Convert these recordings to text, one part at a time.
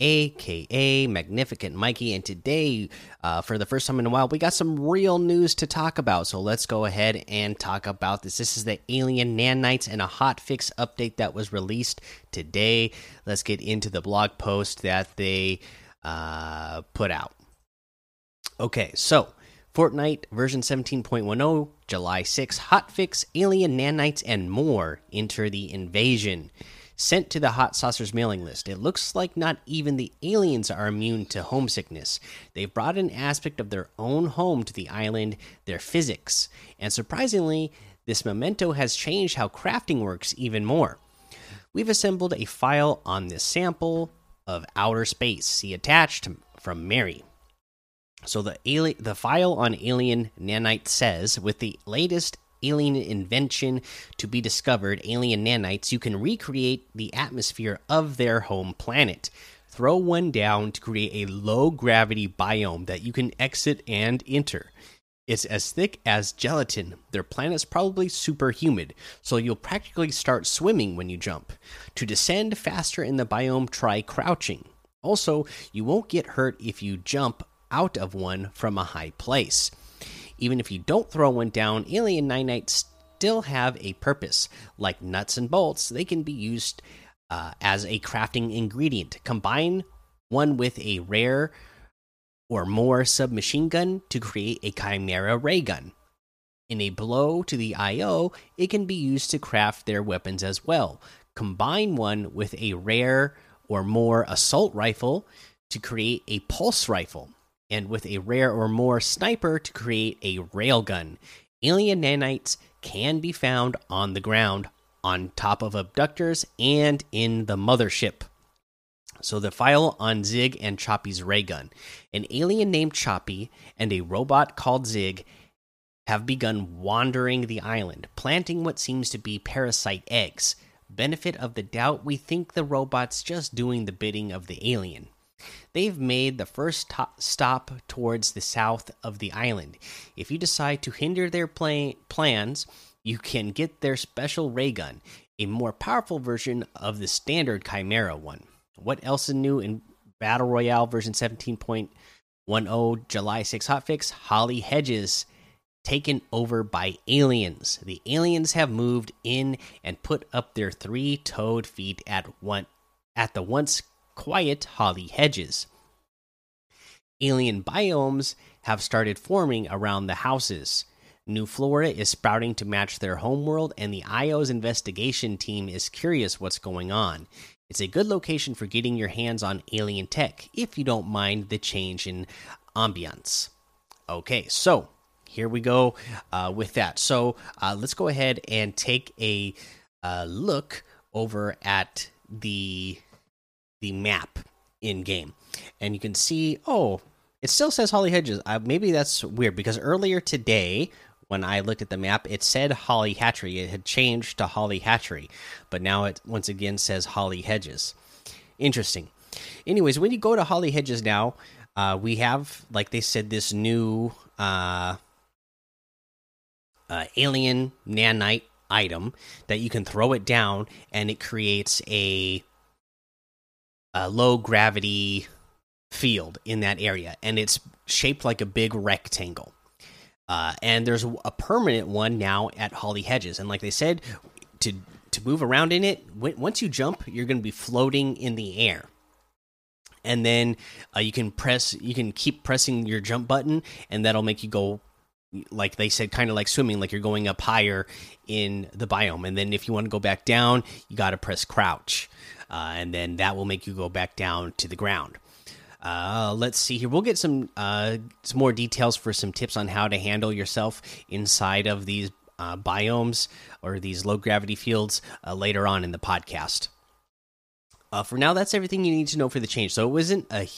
aka Magnificent Mikey. And today, uh, for the first time in a while, we got some real news to talk about. So let's go ahead and talk about this. This is the Alien Nanites and a hotfix update that was released today. Let's get into the blog post that they uh, put out. Okay, so Fortnite version 17.10, July 6, hotfix, alien nanites, and more enter the invasion. Sent to the Hot Saucers mailing list, it looks like not even the aliens are immune to homesickness. They've brought an aspect of their own home to the island, their physics. And surprisingly, this memento has changed how crafting works even more. We've assembled a file on this sample of outer space. See attached from Mary. So the alien, the file on alien nanite says, with the latest alien invention to be discovered, alien nanites, you can recreate the atmosphere of their home planet. Throw one down to create a low gravity biome that you can exit and enter. It's as thick as gelatin. Their planet's probably super humid, so you'll practically start swimming when you jump. To descend faster in the biome, try crouching. Also, you won't get hurt if you jump out of one from a high place. Even if you don't throw one down, alien nanites still have a purpose. Like nuts and bolts, they can be used uh, as a crafting ingredient. Combine one with a rare or more submachine gun to create a chimera ray gun. In a blow to the IO, it can be used to craft their weapons as well. Combine one with a rare or more assault rifle to create a pulse rifle and with a rare or more sniper to create a railgun. Alien nanites can be found on the ground, on top of abductors, and in the mothership. So, the file on Zig and Choppy's ray gun. An alien named Choppy and a robot called Zig have begun wandering the island, planting what seems to be parasite eggs. Benefit of the doubt, we think the robot's just doing the bidding of the alien. They've made the first stop towards the south of the island. If you decide to hinder their plans, you can get their special ray gun, a more powerful version of the standard Chimera one. What else is new in Battle Royale version 17.10 July 6 hotfix? Holly Hedges taken over by aliens. The aliens have moved in and put up their three-toed feet at one at the once quiet holly hedges. Alien biomes have started forming around the houses. New flora is sprouting to match their homeworld, and the IO's investigation team is curious what's going on. It's a good location for getting your hands on alien tech, if you don't mind the change in ambiance. Okay, so here we go uh, with that. So uh, let's go ahead and take a uh, look over at the the map in game, and you can see. Oh, it still says Holly Hedges. Uh, maybe that's weird because earlier today, when I looked at the map, it said Holly Hatchery. It had changed to Holly Hatchery, but now it once again says Holly Hedges. Interesting. Anyways, when you go to Holly Hedges now, uh, we have, like they said, this new uh, uh, alien nanite item that you can throw it down and it creates a a low gravity field in that area, and it's shaped like a big rectangle. Uh, and there's a permanent one now at Holly Hedges, and like they said, to to move around in it, once you jump, you're going to be floating in the air. and then uh, you can press you can keep pressing your jump button and that'll make you go like they said kind of like swimming like you're going up higher in the biome and then if you want to go back down you got to press crouch and then that will make you go back down to the ground. Uh, let's see here. We'll get some uh, some more details for some tips on how to handle yourself inside of these uh, biomes or these low gravity fields uh, later on in the podcast. Uh, for now, that's everything you need to know for the change. So it wasn't a,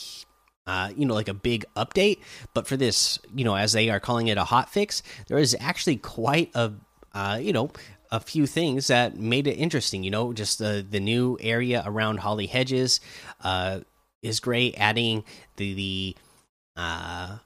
uh, you know, like a big update, but for this, you know, as they are calling it a hot fix, there is actually quite a, uh, you know, a few things that made it interesting. You know, just the the new area around Holly Hedges uh, is great. Adding the the uh,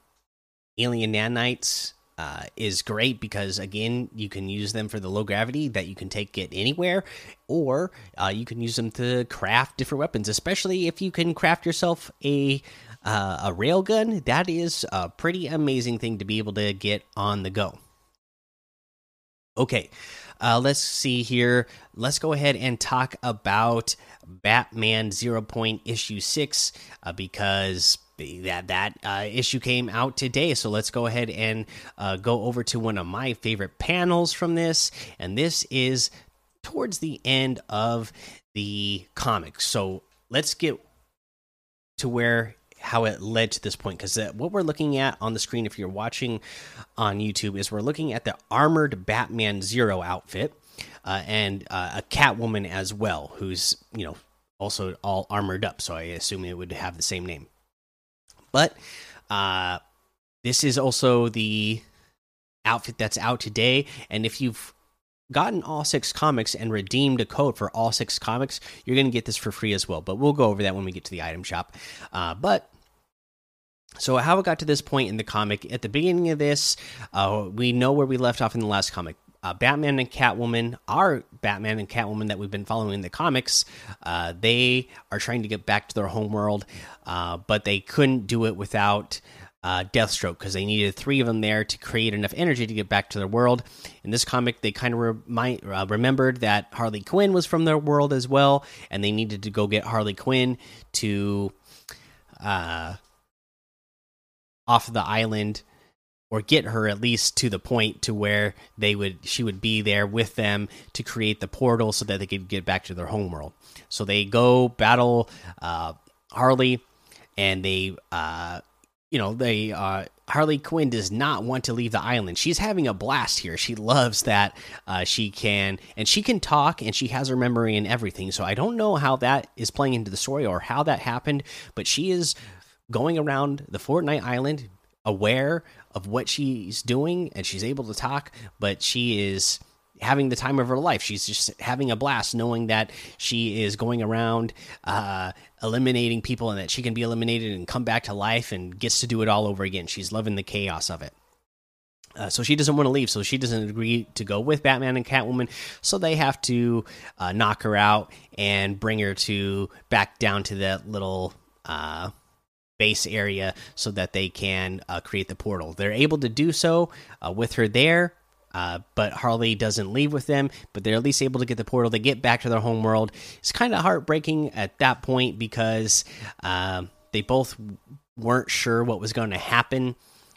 alien nanites uh, is great because again you can use them for the low gravity that you can take it anywhere or uh, you can use them to craft different weapons especially if you can craft yourself a uh, a railgun that is a pretty amazing thing to be able to get on the go okay uh, let's see here. Let's go ahead and talk about batman zero point issue six uh, because that that uh, issue came out today. So let's go ahead and uh, go over to one of my favorite panels from this and this is towards the end of the comic so let's get to where how it led to this point because uh, what we're looking at on the screen if you're watching on youtube is we're looking at the armored batman zero outfit uh, and uh, a catwoman as well who's you know also all armored up so i assume it would have the same name but uh, this is also the outfit that's out today. And if you've gotten all six comics and redeemed a code for all six comics, you're going to get this for free as well. But we'll go over that when we get to the item shop. Uh, but so how it got to this point in the comic at the beginning of this, uh, we know where we left off in the last comic uh, Batman and Catwoman, our Batman and Catwoman that we've been following in the comics, uh, they are trying to get back to their homeworld, uh, but they couldn't do it without uh, Deathstroke because they needed three of them there to create enough energy to get back to their world. In this comic, they kind of uh, remembered that Harley Quinn was from their world as well, and they needed to go get Harley Quinn to uh, off the island or get her at least to the point to where they would she would be there with them to create the portal so that they could get back to their homeworld. So they go battle uh, Harley, and they uh, you know they uh, Harley Quinn does not want to leave the island. She's having a blast here. She loves that uh, she can and she can talk and she has her memory and everything. So I don't know how that is playing into the story or how that happened, but she is going around the Fortnite Island aware of what she's doing and she's able to talk, but she is having the time of her life. She's just having a blast knowing that she is going around uh, eliminating people and that she can be eliminated and come back to life and gets to do it all over again. She's loving the chaos of it. Uh, so she doesn't want to leave, so she doesn't agree to go with Batman and Catwoman. So they have to uh, knock her out and bring her to back down to that little uh, base area so that they can uh, create the portal. They're able to do so uh, with her there, uh, but Harley doesn't leave with them. But they're at least able to get the portal. They get back to their home world. It's kind of heartbreaking at that point because um, they both weren't sure what was going to happen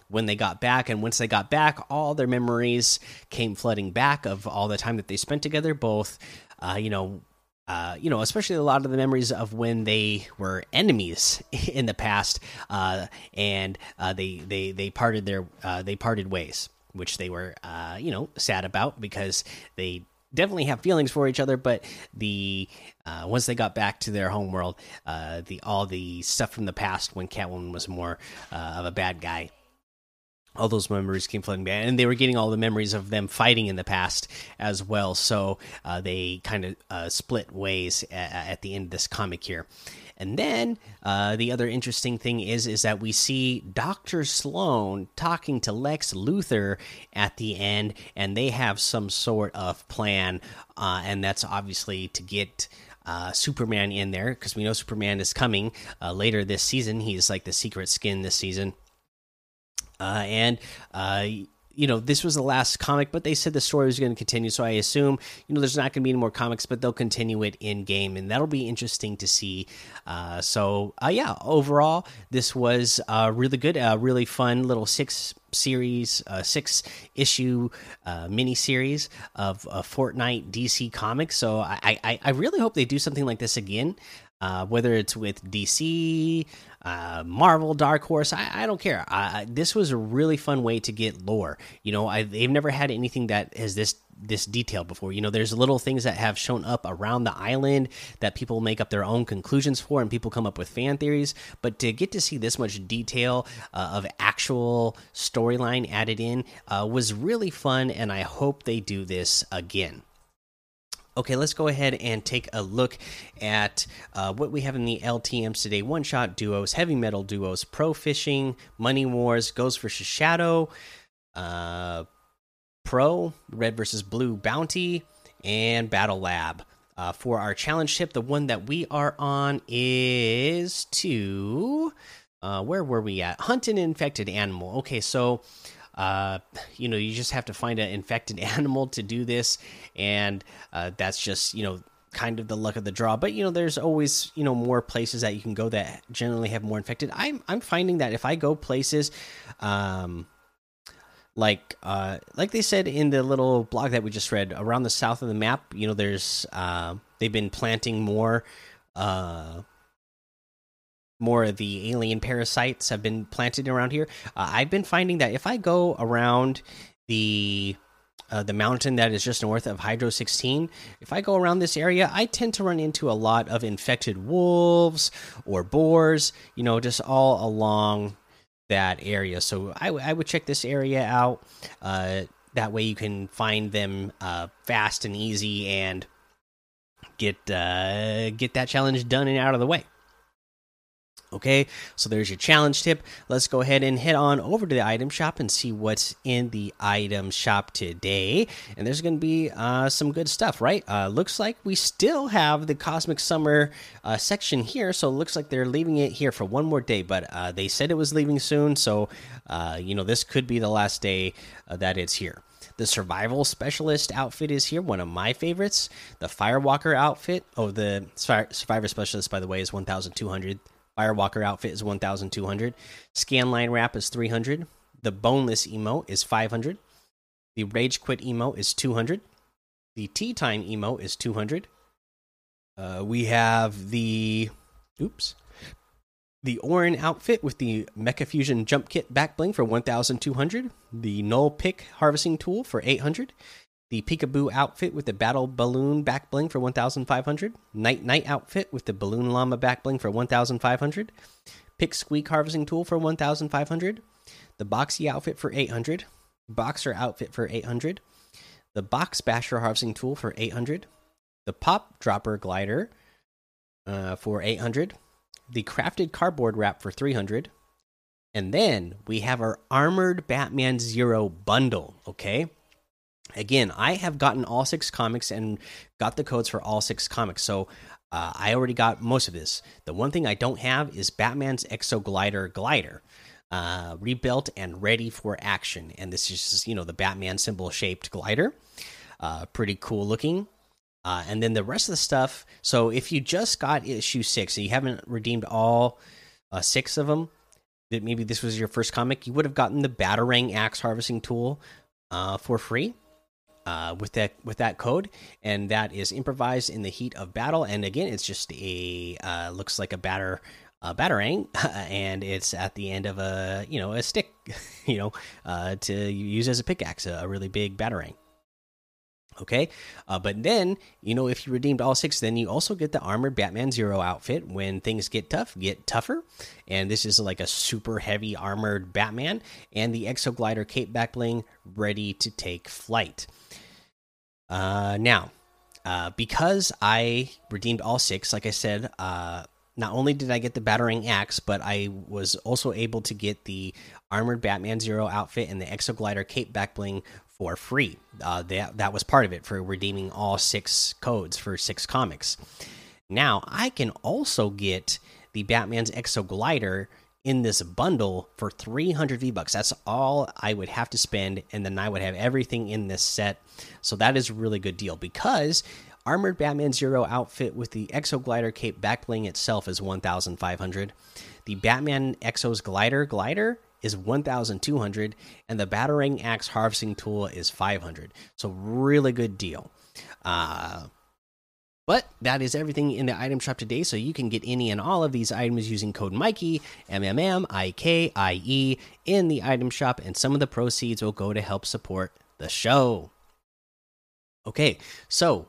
when they got back. And once they got back, all their memories came flooding back of all the time that they spent together, both. Uh, you know, uh, you know, especially a lot of the memories of when they were enemies in the past, uh, and uh, they they they parted their uh, they parted ways, which they were uh, you know sad about because they definitely have feelings for each other. But the once they got back to their home world, the all the stuff from the past when Catwoman was more of a bad guy all those memories came flooding back, and they were getting all the memories of them fighting in the past as well. So uh, they kind of uh, split ways at, at, the end of this comic here. And then uh, the other interesting thing is is that we see Doctor Slone talking to Lex Luthor at the end, and they have some sort of plan, uh, and that's obviously to get. Uh, Superman in there because we know Superman is coming uh, later this season. He's like the secret skin this season uh, and uh, you know, this was the last comic, but they said the story was going to continue. So I assume, you know, there's not going to be any more comics, but they'll continue it in game, and that'll be interesting to see. Uh, so, uh, yeah, overall, this was uh, really good, a really fun little six series, uh, six issue uh, mini series of uh, Fortnite DC comics. So I, I, I really hope they do something like this again. Uh, whether it's with DC, uh, Marvel, Dark Horse, I, I don't care. I, this was a really fun way to get lore. You know, I, they've never had anything that has this this detail before. You know, there's little things that have shown up around the island that people make up their own conclusions for, and people come up with fan theories. But to get to see this much detail uh, of actual storyline added in uh, was really fun, and I hope they do this again. Okay, let's go ahead and take a look at uh, what we have in the LTMs today. One shot duos, heavy metal duos, pro fishing, money wars, Ghost versus Shadow, uh, pro, red versus blue bounty, and battle lab. Uh, for our challenge ship, the one that we are on is to. Uh, where were we at? Hunt an infected animal. Okay, so uh, you know, you just have to find an infected animal to do this, and uh, that's just you know kind of the luck of the draw. But you know, there's always you know more places that you can go that generally have more infected. I'm I'm finding that if I go places, um, like uh, like they said in the little blog that we just read around the south of the map, you know, there's uh, they've been planting more. Uh, more of the alien parasites have been planted around here. Uh, I've been finding that if I go around the uh, the mountain that is just north of Hydro 16, if I go around this area, I tend to run into a lot of infected wolves or boars, you know, just all along that area. So I, I would check this area out. Uh, that way you can find them uh, fast and easy and get uh, get that challenge done and out of the way. Okay, so there's your challenge tip. Let's go ahead and head on over to the item shop and see what's in the item shop today. And there's going to be uh, some good stuff, right? Uh, looks like we still have the Cosmic Summer uh, section here, so it looks like they're leaving it here for one more day. But uh, they said it was leaving soon, so uh, you know this could be the last day uh, that it's here. The survival specialist outfit is here, one of my favorites. The firewalker outfit, oh, the survivor specialist, by the way, is 1,200. Firewalker outfit is 1,200. Scanline wrap is 300. The boneless emote is 500. The rage quit emote is 200. The tea time emote is 200. Uh, we have the oops, the Orin outfit with the Mecha Fusion jump kit back bling for 1,200. The Null pick harvesting tool for 800 the Peekaboo outfit with the Battle Balloon back bling for 1,500. Nite Nite outfit with the Balloon Llama back bling for 1,500. Pick Squeak harvesting tool for 1,500. The Boxy outfit for 800. Boxer outfit for 800. The Box Basher harvesting tool for 800. The Pop Dropper glider uh, for 800. The Crafted cardboard wrap for 300. And then we have our Armored Batman Zero bundle, okay? Again i have gotten all six comics and got the codes for all six comics. So uh, i already got most of this. The one thing i don't have is batman's exoglider glider uh, rebuilt and ready for action. And this is just, you know the batman symbol shaped glider. Uh, pretty cool looking. Uh, and then the rest of the stuff so if you just got issue six and you haven't redeemed all uh, six of them that maybe this was your first comic you would have gotten the batarang axe harvesting tool uh, for free uh, with that with that code, and that is improvised in the heat of battle. And again, it's just a uh, looks like a batter a batarang, and it's at the end of a you know a stick, you know, uh, to use as a pickaxe, a really big batarang. Okay, uh, but then you know if you redeemed all six, then you also get the armored Batman Zero outfit. When things get tough, get tougher, and this is like a super heavy armored Batman, and the Exoglider Cape Backbling ready to take flight. Uh, now, uh, because I redeemed all six, like I said, uh, not only did I get the Batarang Axe, but I was also able to get the Armored Batman Zero outfit and the Exoglider Cape Backbling for free. Uh, that that was part of it for redeeming all six codes for six comics. Now I can also get the Batman's Exo Glider in this bundle for 300 V bucks. That's all I would have to spend, and then I would have everything in this set. So that is a really good deal because armored Batman Zero outfit with the Exo Glider cape backbling itself is 1,500. The Batman Exos Glider glider is 1,200, and the Batarang Axe harvesting tool is 500. So really good deal. Uh, but that is everything in the item shop today. So you can get any and all of these items using code Mikey M M M I K I E in the item shop, and some of the proceeds will go to help support the show. Okay, so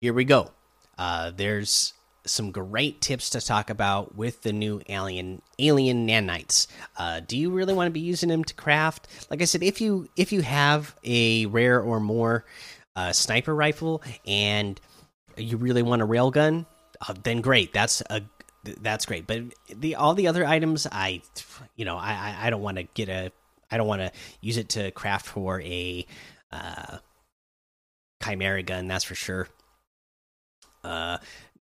here we go. Uh, there's some great tips to talk about with the new alien alien nanites. Uh, do you really want to be using them to craft? Like I said, if you if you have a rare or more uh, sniper rifle and you really want a railgun, uh, then great. That's a that's great. But the all the other items, I you know I I don't want to get a I don't want to use it to craft for a uh, chimera gun. That's for sure. Uh,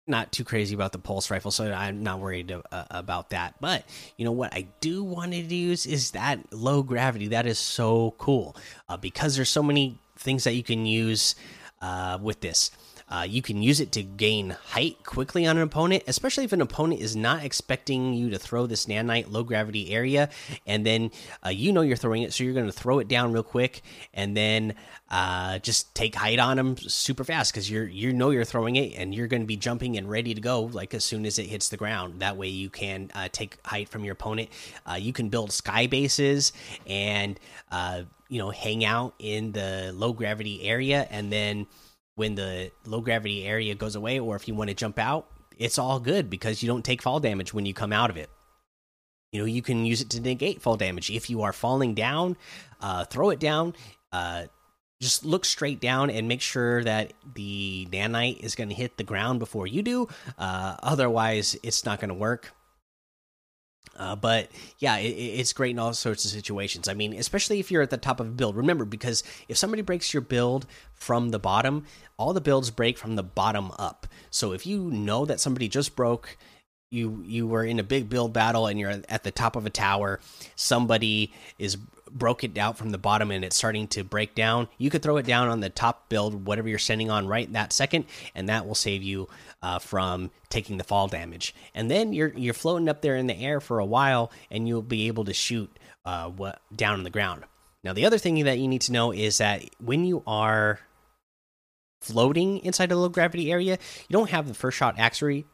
not too crazy about the pulse rifle, so I'm not worried uh, about that. But you know what I do want to use is that low gravity. That is so cool uh, because there's so many things that you can use uh, with this. Uh, you can use it to gain height quickly on an opponent, especially if an opponent is not expecting you to throw this nanite low gravity area, and then uh, you know you're throwing it, so you're going to throw it down real quick, and then uh, just take height on them super fast because you're you know you're throwing it, and you're going to be jumping and ready to go like as soon as it hits the ground. That way you can uh, take height from your opponent. Uh, you can build sky bases and uh, you know hang out in the low gravity area, and then when the low gravity area goes away or if you want to jump out it's all good because you don't take fall damage when you come out of it. You know you can use it to negate fall damage. If you are falling down uh, throw it down uh, just look straight down and make sure that the nanite is going to hit the ground before you do. Uh, otherwise it's not going to work uh, but yeah, it, it's great in all sorts of situations. I mean, especially if you're at the top of a build. Remember, because if somebody breaks your build from the bottom, all the builds break from the bottom up. So if you know that somebody just broke, you you were in a big build battle and you're at the top of a tower, somebody is broke it out from the bottom and it's starting to break down, you could throw it down on the top build, whatever you're sending on right that second, and that will save you uh, from taking the fall damage. And then you're you're floating up there in the air for a while, and you'll be able to shoot uh, what down on the ground. Now, the other thing that you need to know is that when you are floating inside a low gravity area, you don't have the first shot accuracy.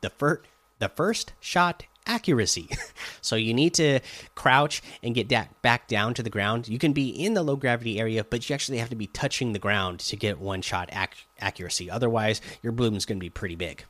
The first the first shot accuracy. so you need to crouch and get back down to the ground. You can be in the low gravity area, but you actually have to be touching the ground to get one shot ac accuracy. Otherwise, your bloom is going to be pretty big.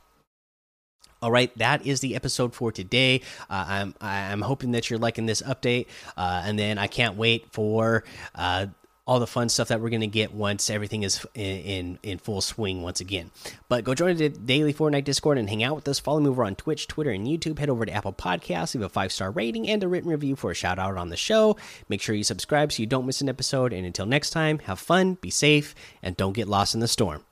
All right, that is the episode for today. Uh, I'm I'm hoping that you're liking this update, uh, and then I can't wait for uh, all the fun stuff that we're going to get once everything is in, in, in full swing once again. But go join the daily Fortnite Discord and hang out with us. Follow me over on Twitch, Twitter, and YouTube. Head over to Apple Podcasts, leave a five star rating and a written review for a shout out on the show. Make sure you subscribe so you don't miss an episode. And until next time, have fun, be safe, and don't get lost in the storm.